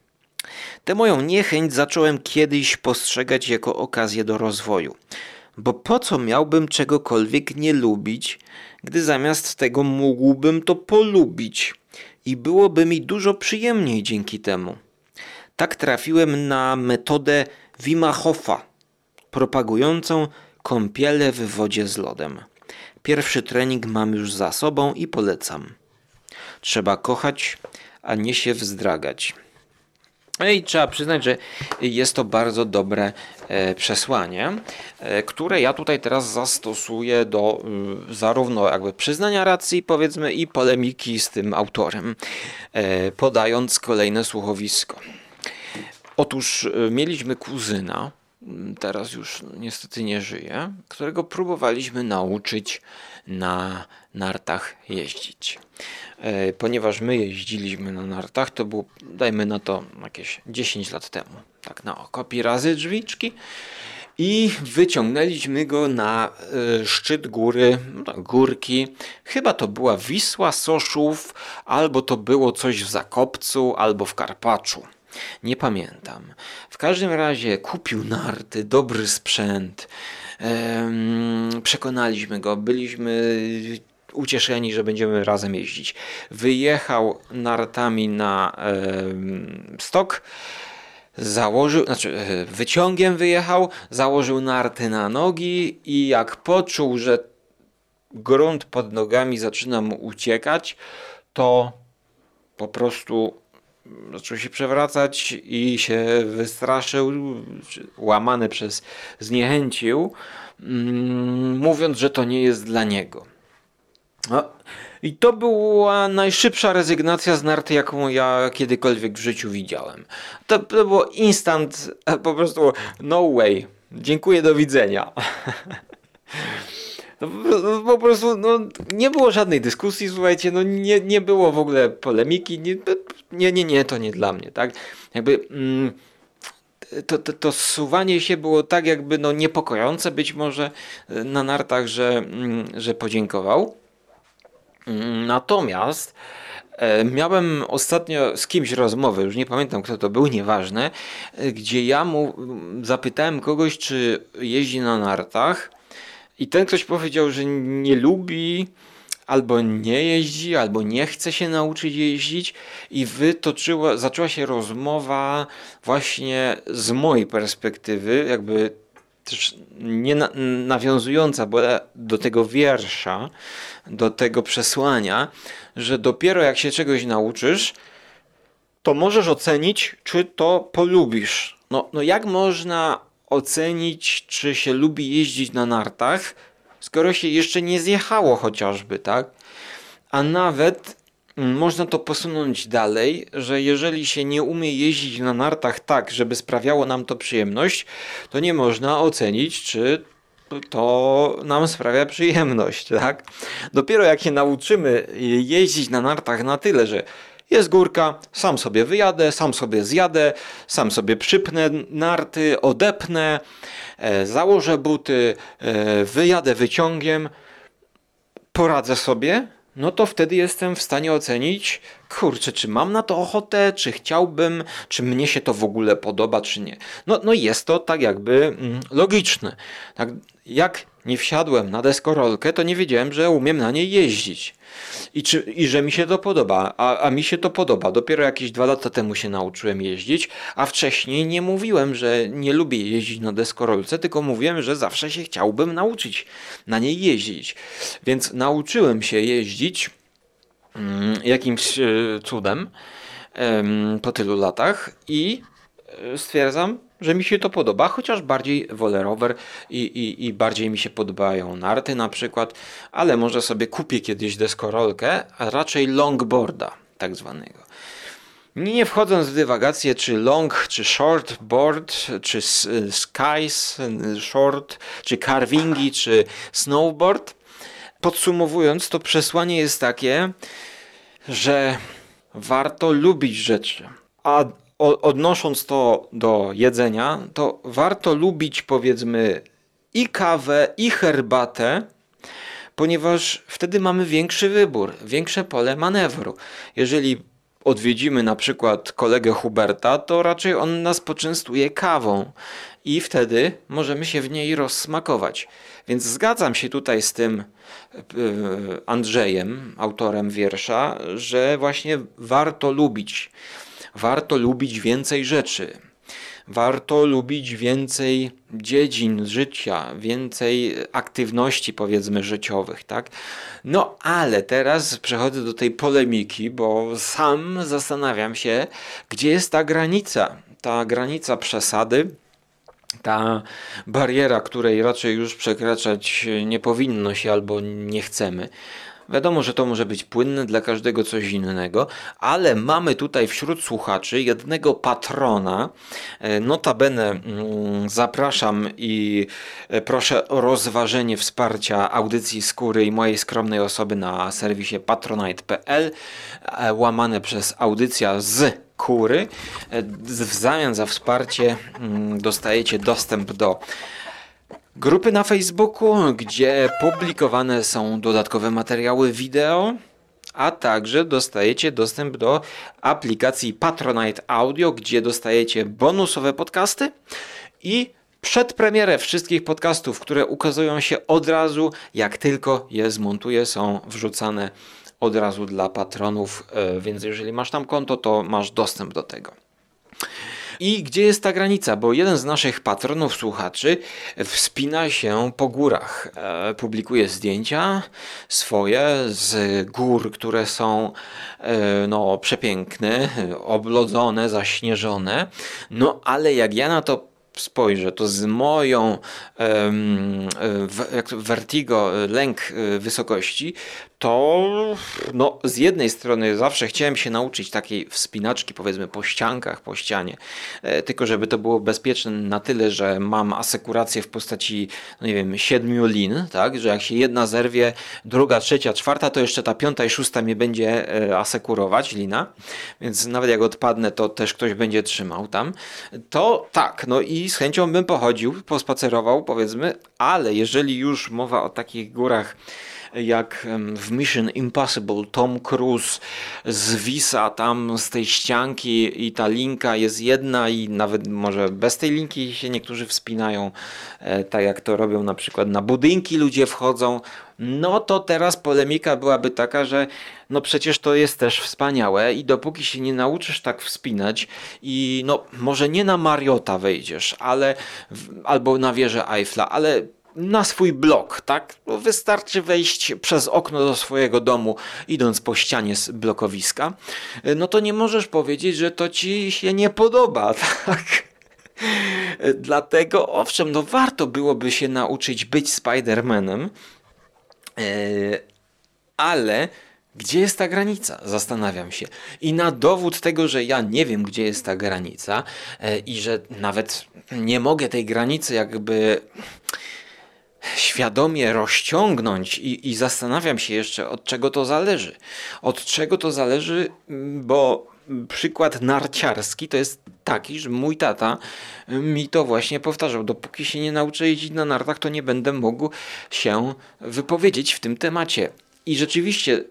Tę moją niechęć zacząłem kiedyś postrzegać jako okazję do rozwoju. Bo po co miałbym czegokolwiek nie lubić, gdy zamiast tego mógłbym to polubić i byłoby mi dużo przyjemniej dzięki temu. Tak trafiłem na metodę Wima Hofa, propagującą kąpiele w wodzie z lodem. Pierwszy trening mam już za sobą i polecam. Trzeba kochać, a nie się wzdragać. No i trzeba przyznać, że jest to bardzo dobre e, przesłanie, e, które ja tutaj teraz zastosuję do y, zarówno jakby przyznania racji, powiedzmy, i polemiki z tym autorem, e, podając kolejne słuchowisko. Otóż mieliśmy kuzyna, m, teraz już niestety nie żyje, którego próbowaliśmy nauczyć na nartach jeździć. E, Ponieważ my jeździliśmy na nartach, to było, dajmy na to jakieś 10 lat temu, tak na oko, razy drzwiczki i wyciągnęliśmy go na e, szczyt góry, no tak, górki. Chyba to była Wisła, Soszów, albo to było coś w Zakopcu, albo w Karpaczu. Nie pamiętam. W każdym razie kupił narty, dobry sprzęt. Em, przekonaliśmy go, byliśmy ucieszeni, że będziemy razem jeździć. Wyjechał nartami na stok założył, znaczy e, wyciągiem wyjechał, założył narty na nogi i jak poczuł, że grunt pod nogami zaczyna mu uciekać, to po prostu zaczął się przewracać i się wystraszył, łamany przez zniechęcił, mm, mówiąc, że to nie jest dla niego. No, I to była najszybsza rezygnacja z narty, jaką ja kiedykolwiek w życiu widziałem. To, to było instant, po prostu no way. Dziękuję, do widzenia. No, po- po prostu no, nie było żadnej dyskusji, słuchajcie, no nie, nie było w ogóle polemiki, nie, nie, nie, nie, to nie dla mnie, tak? Jakby mm, to, to, to zsuwanie się było tak jakby no niepokojące być może e, na nartach, że, mm, że podziękował. Natomiast e, miałem ostatnio z kimś rozmowę, już nie pamiętam kto to był, nieważne, e, gdzie ja mu mm, zapytałem kogoś, czy jeździ na nartach i ten ktoś powiedział, że nie lubi, albo nie jeździ, albo nie chce się nauczyć jeździć i wytoczyła, zaczęła się rozmowa właśnie z mojej perspektywy, jakby też nie na, nawiązująca do tego wiersza, do tego przesłania, że dopiero jak się czegoś nauczysz, to możesz ocenić, czy to polubisz. No, no jak można ocenić, czy się lubi jeździć na nartach, skoro się jeszcze nie zjechało chociażby, tak? A nawet można to posunąć dalej, że jeżeli się nie umie jeździć na nartach tak, żeby sprawiało nam to przyjemność, to nie można ocenić, czy to nam sprawia przyjemność, tak? Dopiero jak się nauczymy jeździć na nartach na tyle, że jest górka, sam sobie wyjadę, sam sobie zjadę, sam sobie przypnę narty, odepnę, e, założę buty, e, wyjadę wyciągiem, poradzę sobie, no to wtedy jestem w stanie ocenić, kurczę, czy mam na to ochotę, czy chciałbym, czy mnie się to w ogóle podoba, czy nie. No, no jest to tak jakby mm, logiczne. Tak, jak nie wsiadłem na deskorolkę, to nie wiedziałem, że umiem na niej jeździć. I, czy, I że mi się to podoba, a, a mi się to podoba. Dopiero jakieś dwa lata temu się nauczyłem jeździć, a wcześniej nie mówiłem, że nie lubię jeździć na deskorolce, tylko mówiłem, że zawsze się chciałbym nauczyć na niej jeździć. Więc nauczyłem się jeździć mm, jakimś e, cudem em, po tylu latach i e, stwierdzam, że mi się to podoba, chociaż bardziej wolę rower i, i, i bardziej mi się podobają narty na przykład, ale może sobie kupię kiedyś deskorolkę, a raczej longboarda tak zwanego. Nie wchodząc w dywagacje, czy long, czy short board, czy skies, short, czy carvingi, czy snowboard, podsumowując, to przesłanie jest takie, że warto lubić rzeczy. A odnosząc to do jedzenia, to warto lubić powiedzmy i kawę, i herbatę, ponieważ wtedy mamy większy wybór, większe pole manewru. Jeżeli odwiedzimy na przykład kolegę Huberta, to raczej on nas poczęstuje kawą i wtedy możemy się w niej rozsmakować. Więc zgadzam się tutaj z tym e, Andrzejem, autorem wiersza, że właśnie warto lubić. Warto lubić więcej rzeczy. Warto lubić więcej dziedzin życia, więcej aktywności, powiedzmy, życiowych, tak? No, ale teraz przechodzę do tej polemiki, bo sam zastanawiam się, gdzie jest ta granica. Ta granica przesady, ta bariera, której raczej już przekraczać nie powinno się albo nie chcemy. Wiadomo, że to może być płynne dla każdego coś innego, ale mamy tutaj wśród słuchaczy jednego patrona. E, Notabene mm, zapraszam i e, proszę o rozważenie wsparcia audycji Skóry i mojej skromnej osoby na serwisie patronite.pl e, łamane przez audycja z Kury. W zamian za wsparcie mm, dostajecie dostęp do grupy na Facebooku, gdzie publikowane są dodatkowe materiały wideo, a także dostajecie dostęp do aplikacji Patronite Audio, gdzie dostajecie bonusowe podcasty i przedpremierę wszystkich podcastów, które ukazują się od razu, jak tylko je zmontuję, są wrzucane od razu dla patronów, e, więc jeżeli masz tam konto, to masz dostęp do tego. I gdzie jest ta granica? Bo jeden z naszych patronów, słuchaczy, wspina się po górach. E, publikuje zdjęcia swoje z gór, które są e, no, przepiękne, oblodzone, zaśnieżone. No ale jak ja na to spojrzę, to z moją vertigo, lęk e, wysokości, to no, z jednej strony zawsze chciałem się nauczyć takiej wspinaczki, powiedzmy po ściankach, po ścianie, e, tylko żeby to było bezpieczne na tyle, że mam asekurację w postaci, no nie wiem, siedmiu lin, tak, że jak się jedna zerwie, druga, trzecia, czwarta, to jeszcze ta piąta i szósta mnie będzie e, asekurować, lina, więc nawet jak odpadnę, to też ktoś będzie trzymał tam, to tak, no i z chęcią bym pochodził, pospacerował, powiedzmy, ale jeżeli już mowa o takich górach, jak w Mission Impossible Tom Cruise zwisa tam z tej ścianki i ta linka jest jedna i nawet może bez tej linki się niektórzy wspinają, e, tak jak to robią na przykład na budynki ludzie wchodzą, no to teraz polemika byłaby taka, że no przecież to jest też wspaniałe i dopóki się nie nauczysz tak wspinać i no może nie na Mariota wejdziesz, ale albo na wieżę Eiffla, ale na swój blok, tak? Wystarczy wejść przez okno do swojego domu, idąc po ścianie z blokowiska. No to nie możesz powiedzieć, że to ci się nie podoba, tak? Dlatego, owszem, no warto byłoby się nauczyć być Spider-Manem, e, ale gdzie jest ta granica? Zastanawiam się. I na dowód tego, że ja nie wiem, gdzie jest ta granica e, i że nawet nie mogę tej granicy jakby świadomie rozciągnąć i, i zastanawiam się jeszcze, od czego to zależy. Od czego to zależy, m, bo przykład narciarski to jest taki, że mój tata mi to właśnie powtarzał. Dopóki się nie nauczę jeździć na nartach, to nie będę mógł się wypowiedzieć w tym temacie. I rzeczywiście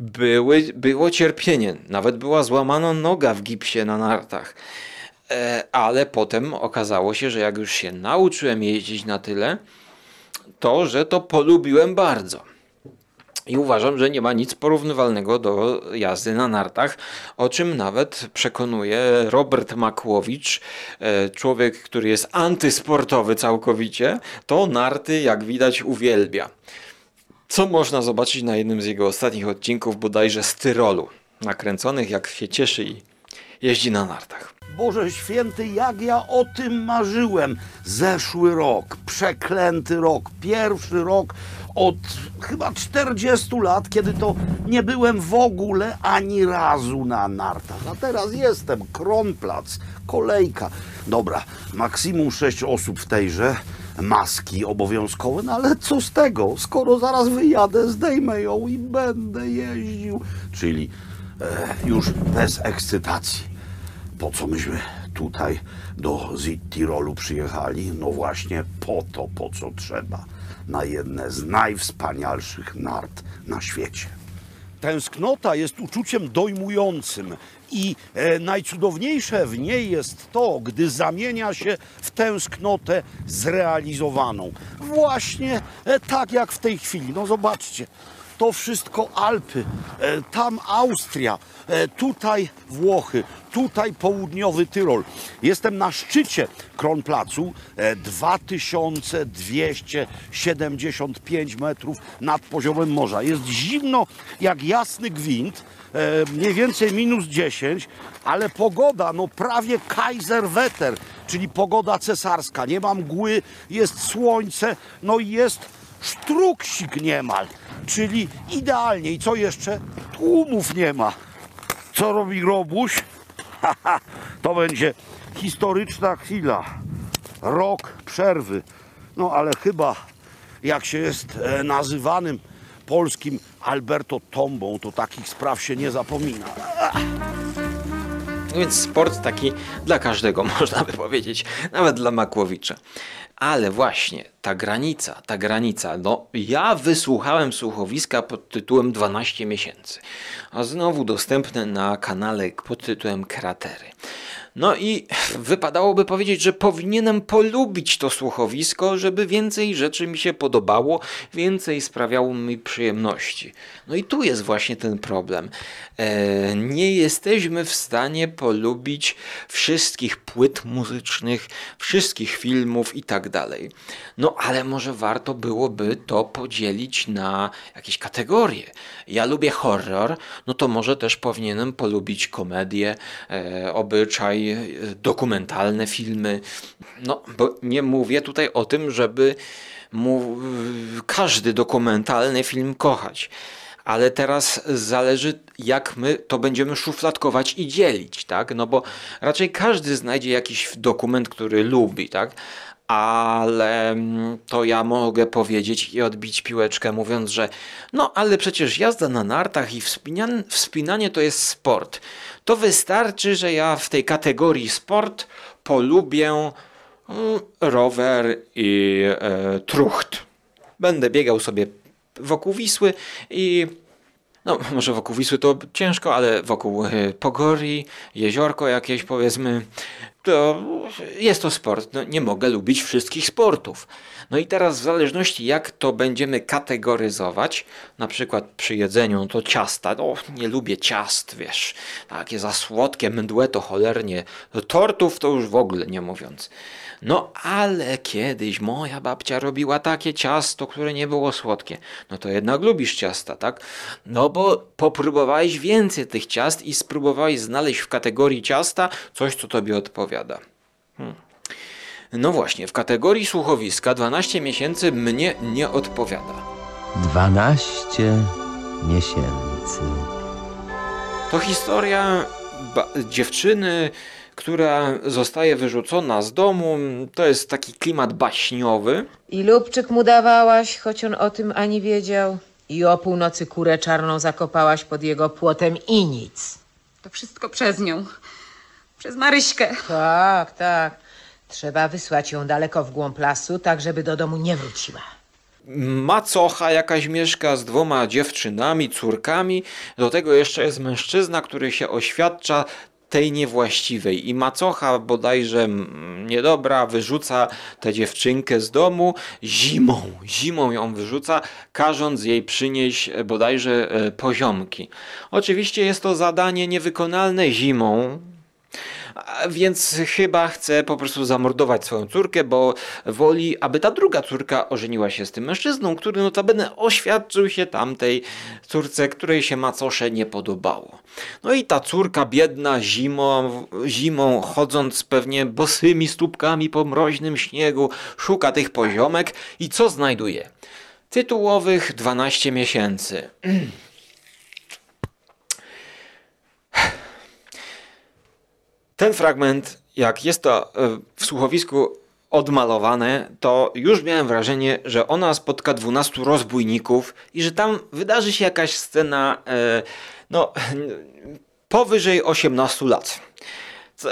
były, było cierpienie. Nawet była złamana noga w gipsie na nartach. E, ale potem okazało się, że jak już się nauczyłem jeździć na tyle, to, że to polubiłem bardzo. I uważam, że nie ma nic porównywalnego do jazdy na nartach, o czym nawet przekonuje Robert Makłowicz, e, człowiek, który jest antysportowy całkowicie, to narty, jak widać, uwielbia. Co można zobaczyć na jednym z jego ostatnich odcinków, bodajże z Tyrolu, nakręconych jak się cieszy i jeździ na nartach. Boże święty, jak ja o tym marzyłem. Zeszły rok, przeklęty rok, pierwszy rok od chyba 40 lat, kiedy to nie byłem w ogóle ani razu na nartach. A teraz jestem, Kronplac, kolejka. Dobra, maksimum 6 osób w tejże, maski obowiązkowe, no ale co z tego, skoro zaraz wyjadę, zdejmę ją i będę jeździł. Czyli e, już bez ekscytacji po co myśmy tutaj do Tirolu przyjechali? No właśnie po to, po co trzeba. Na jedne z najwspanialszych nart na świecie. Tęsknota jest uczuciem dojmującym i e, najcudowniejsze w niej jest to, gdy zamienia się w tęsknotę zrealizowaną. Właśnie e, tak jak w tej chwili. No zobaczcie, to wszystko Alpy, e, tam Austria, e, tutaj Włochy, tutaj południowy Tyrol. Jestem na szczycie Kronplacu, e, 2275 metrów nad poziomem morza. Jest zimno jak jasny gwint, e, mniej więcej minus 10, ale pogoda, no prawie Kaiserwetter, czyli pogoda cesarska. Nie ma mgły, jest słońce, no i jest sztruksik niemal, czyli idealnie. I co jeszcze? Tłumów nie ma. Co robi Robuś? To będzie historyczna chwila. Rok przerwy. No ale chyba jak się jest e, nazywanym polskim Alberto Tombą, to takich spraw się nie zapomina. Więc sport taki dla każdego, można by powiedzieć, nawet dla Makłowicza. Ale właśnie ta granica, ta granica, no ja wysłuchałem słuchowiska pod tytułem 12 miesięcy, a znowu dostępne na kanale pod tytułem Kratery. No i wypadałoby powiedzieć, że powinienem polubić to słuchowisko, żeby więcej rzeczy mi się podobało, więcej sprawiało mi przyjemności. No i tu jest właśnie ten problem. E, nie jesteśmy w stanie polubić wszystkich płyt muzycznych, wszystkich filmów i tak dalej. No ale może warto byłoby to podzielić na jakieś kategorie. Ja lubię horror, no to może też powinienem polubić komedię, e, obyczaj, e, dokumentalne filmy. No, bo nie mówię tutaj o tym, żeby mu, każdy dokumentalny film kochać. Ale teraz zależy, jak my to będziemy szufladkować i dzielić, tak? No bo raczej każdy znajdzie jakiś dokument, który lubi, tak? Ale mm, to ja mogę powiedzieć i odbić piłeczkę, mówiąc, że no ale przecież jazda na nartach i wspinanie, wspinanie to jest sport. To wystarczy, że ja w tej kategorii sport polubię mm, rower i e, trucht. Będę biegał sobie wokół Wisły i no, może wokół Wisły to ciężko, ale wokół e, Pogori, jeziorko jakieś powiedzmy, to jest to sport. No, nie mogę lubić wszystkich sportów. No i teraz w zależności jak to będziemy kategoryzować, na przykład przy jedzeniu to ciasta, no nie lubię ciast, wiesz, takie za słodkie, mdłe to cholernie, tortów to już w ogóle nie mówiąc. No ale kiedyś moja babcia robiła takie ciasto, które nie było słodkie. No to jednak lubisz ciasta, tak? No bo popróbowałeś więcej tych ciast i spróbowałeś znaleźć w kategorii ciasta coś, co tobie odpowiada. Hmm. No właśnie, w kategorii słuchowiska 12 miesięcy mnie nie odpowiada. 12 miesięcy. To historia dziewczyny, która zostaje wyrzucona z domu. To jest taki klimat baśniowy. I lubczyk mu dawałaś, choć on o tym ani wiedział. I o północy kurę czarną zakopałaś pod jego płotem i nic. To wszystko przez nią. Przez Maryśkę. Tak, tak. Trzeba wysłać ją daleko w głąb lasu, tak żeby do domu nie wróciła. Macocha jakaś mieszka z dwoma dziewczynami, córkami. Do tego jeszcze jest mężczyzna, który się oświadcza tej niewłaściwej i macocha bodajże niedobra wyrzuca tę dziewczynkę z domu zimą, zimą ją wyrzuca, każąc jej przynieść bodajże e, poziomki. Oczywiście jest to zadanie niewykonalne zimą, więc chyba chce po prostu zamordować swoją córkę, bo woli, aby ta druga córka ożeniła się z tym mężczyzną, który notabene oświadczył się tamtej córce, której się macosze nie podobało. No i ta córka biedna zimą, zimą chodząc pewnie bosymi stópkami po mroźnym śniegu, szuka tych poziomek i co znajduje? Tytułowych 12 miesięcy. Ten fragment, jak jest to e, w słuchowisku odmalowane, to już miałem wrażenie, że ona spotka 12 rozbójników i że tam wydarzy się jakaś scena e, no, powyżej 18 lat. Co,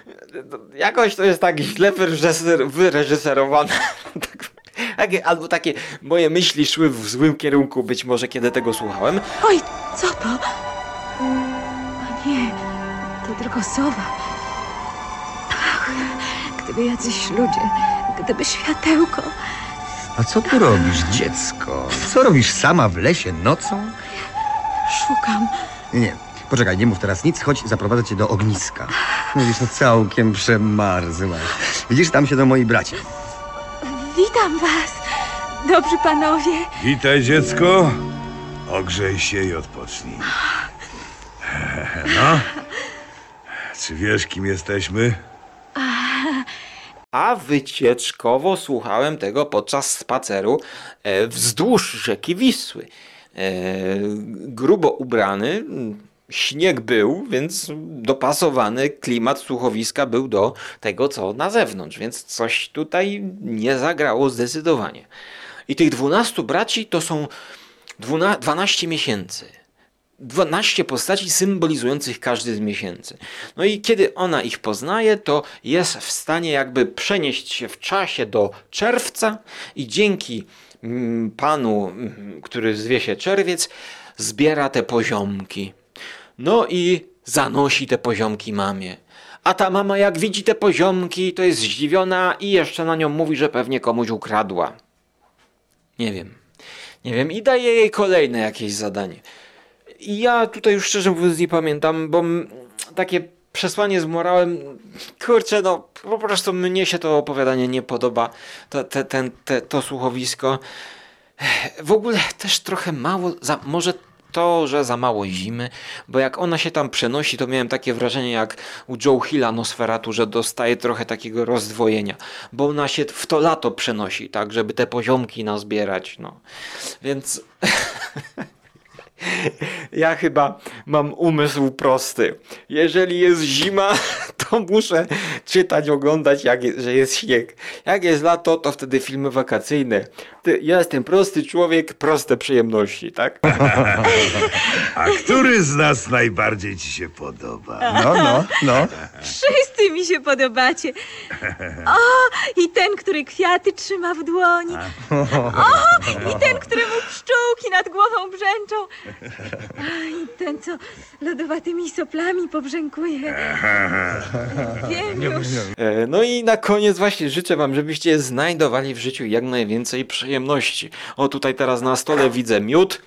jakoś to jest tak źle wyreżyserowane. Albo takie moje myśli szły w złym kierunku, być może kiedy tego słuchałem. Oj, co to? Tylko sowa. Ach, gdyby jacyś ludzie, gdyby światełko. A co tu robisz, dziecko? Co robisz sama w lesie nocą? Szukam. Nie, nie. Poczekaj, nie mów teraz nic, chodź, zaprowadzę cię do ogniska. No widzisz, no całkiem przemarzłaś. Widzisz, tam siedzą moi bracia. Witam was. Dobrzy panowie. Witaj, dziecko. Ogrzej się i odpocznij. No? Czy wiesz, kim jesteśmy? A wycieczkowo słuchałem tego podczas spaceru e, wzdłuż rzeki Wisły. E, grubo ubrany, śnieg był, więc dopasowany klimat słuchowiska był do tego, co na zewnątrz, więc coś tutaj nie zagrało zdecydowanie. I tych 12 braci to są dwuna- 12 miesięcy. 12 postaci symbolizujących każdy z miesięcy. No i kiedy ona ich poznaje, to jest w stanie jakby przenieść się w czasie do czerwca i dzięki mm, panu, mm, który zwie się czerwiec, zbiera te poziomki. No i zanosi te poziomki mamie. A ta mama jak widzi te poziomki, to jest zdziwiona i jeszcze na nią mówi, że pewnie komuś ukradła. Nie wiem. Nie wiem i daje jej kolejne jakieś zadanie. Ja tutaj już szczerze mówiąc nie pamiętam, bo takie przesłanie z morałem, kurczę, no po prostu mnie się to opowiadanie nie podoba, to, te, ten, te, to słuchowisko. W ogóle też trochę mało, za, może to, że za mało zimy, bo jak ona się tam przenosi, to miałem takie wrażenie jak u Joe Hilla Nosferatu, że dostaje trochę takiego rozdwojenia, bo ona się w to lato przenosi, tak, żeby te poziomki nazbierać, no. Więc ja chyba mam umysł prosty. Jeżeli jest zima, to muszę czytać, oglądać, jak jest, że jest śnieg. Jak jest lato, to wtedy filmy wakacyjne. Ja jestem prosty człowiek, proste przyjemności, tak? A który z nas najbardziej ci się podoba? No, no, no. Wszyscy mi się podobacie. O, i ten, który kwiaty trzyma w dłoni. O, i ten, któremu pszczółki nad głową brzęczą. A, i ten, co lodowatymi soplami pobrzękuje. E, No i na koniec właśnie życzę wam, żebyście znajdowali w życiu jak najwięcej przyjemności. O tutaj teraz na stole widzę miód.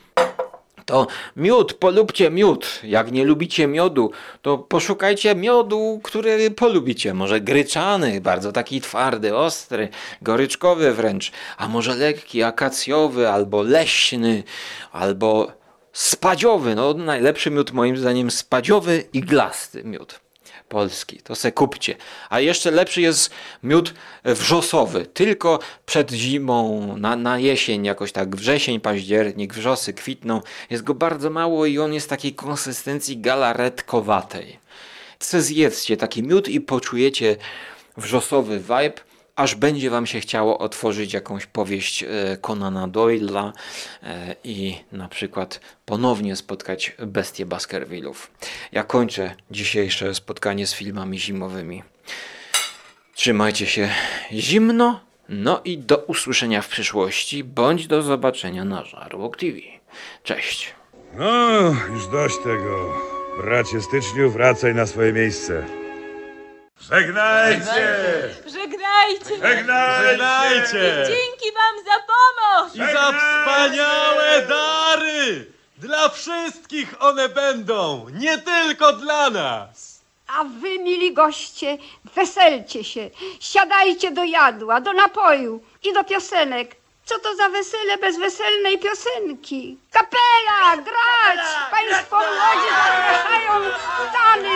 To miód, polubcie miód. Jak nie lubicie miodu, to poszukajcie miodu, który polubicie. Może gryczany, bardzo taki twardy, ostry, goryczkowy wręcz, a może lekki, akacjowy, albo leśny, albo spadziowy. No najlepszy miód moim zdaniem spadziowy i glasty miód polski. To se kupcie. A jeszcze lepszy jest miód wrzosowy. Tylko przed zimą, na, na jesień jakoś tak, wrzesień, październik, wrzosy kwitną. Jest go bardzo mało i on jest takiej konsystencji galaretkowatej. Se zjedzcie taki miód i poczujecie wrzosowy vibe, aż będzie wam się chciało otworzyć jakąś powieść e, Conana Doyle'a e, i na przykład ponownie spotkać bestię Baskervillów. Ja kończę dzisiejsze spotkanie z filmami zimowymi. Trzymajcie się zimno, no i do usłyszenia w przyszłości, bądź do zobaczenia na Żarłok TV. Cześć! No, już dość tego. Bracie Styczniu, wracaj na swoje miejsce. Żegnajcie! Żegnajcie. Żegnajcie! I dzięki wam za pomoc. I za wspaniałe dary! Dla wszystkich one będą, nie tylko dla nas! A wy, mili goście, weselcie się, siadajcie do jadła, do napoju i do piosenek. Co to za wesele bez weselnej piosenki? Kapela, grać! Państwo młodzi zapraszają stany!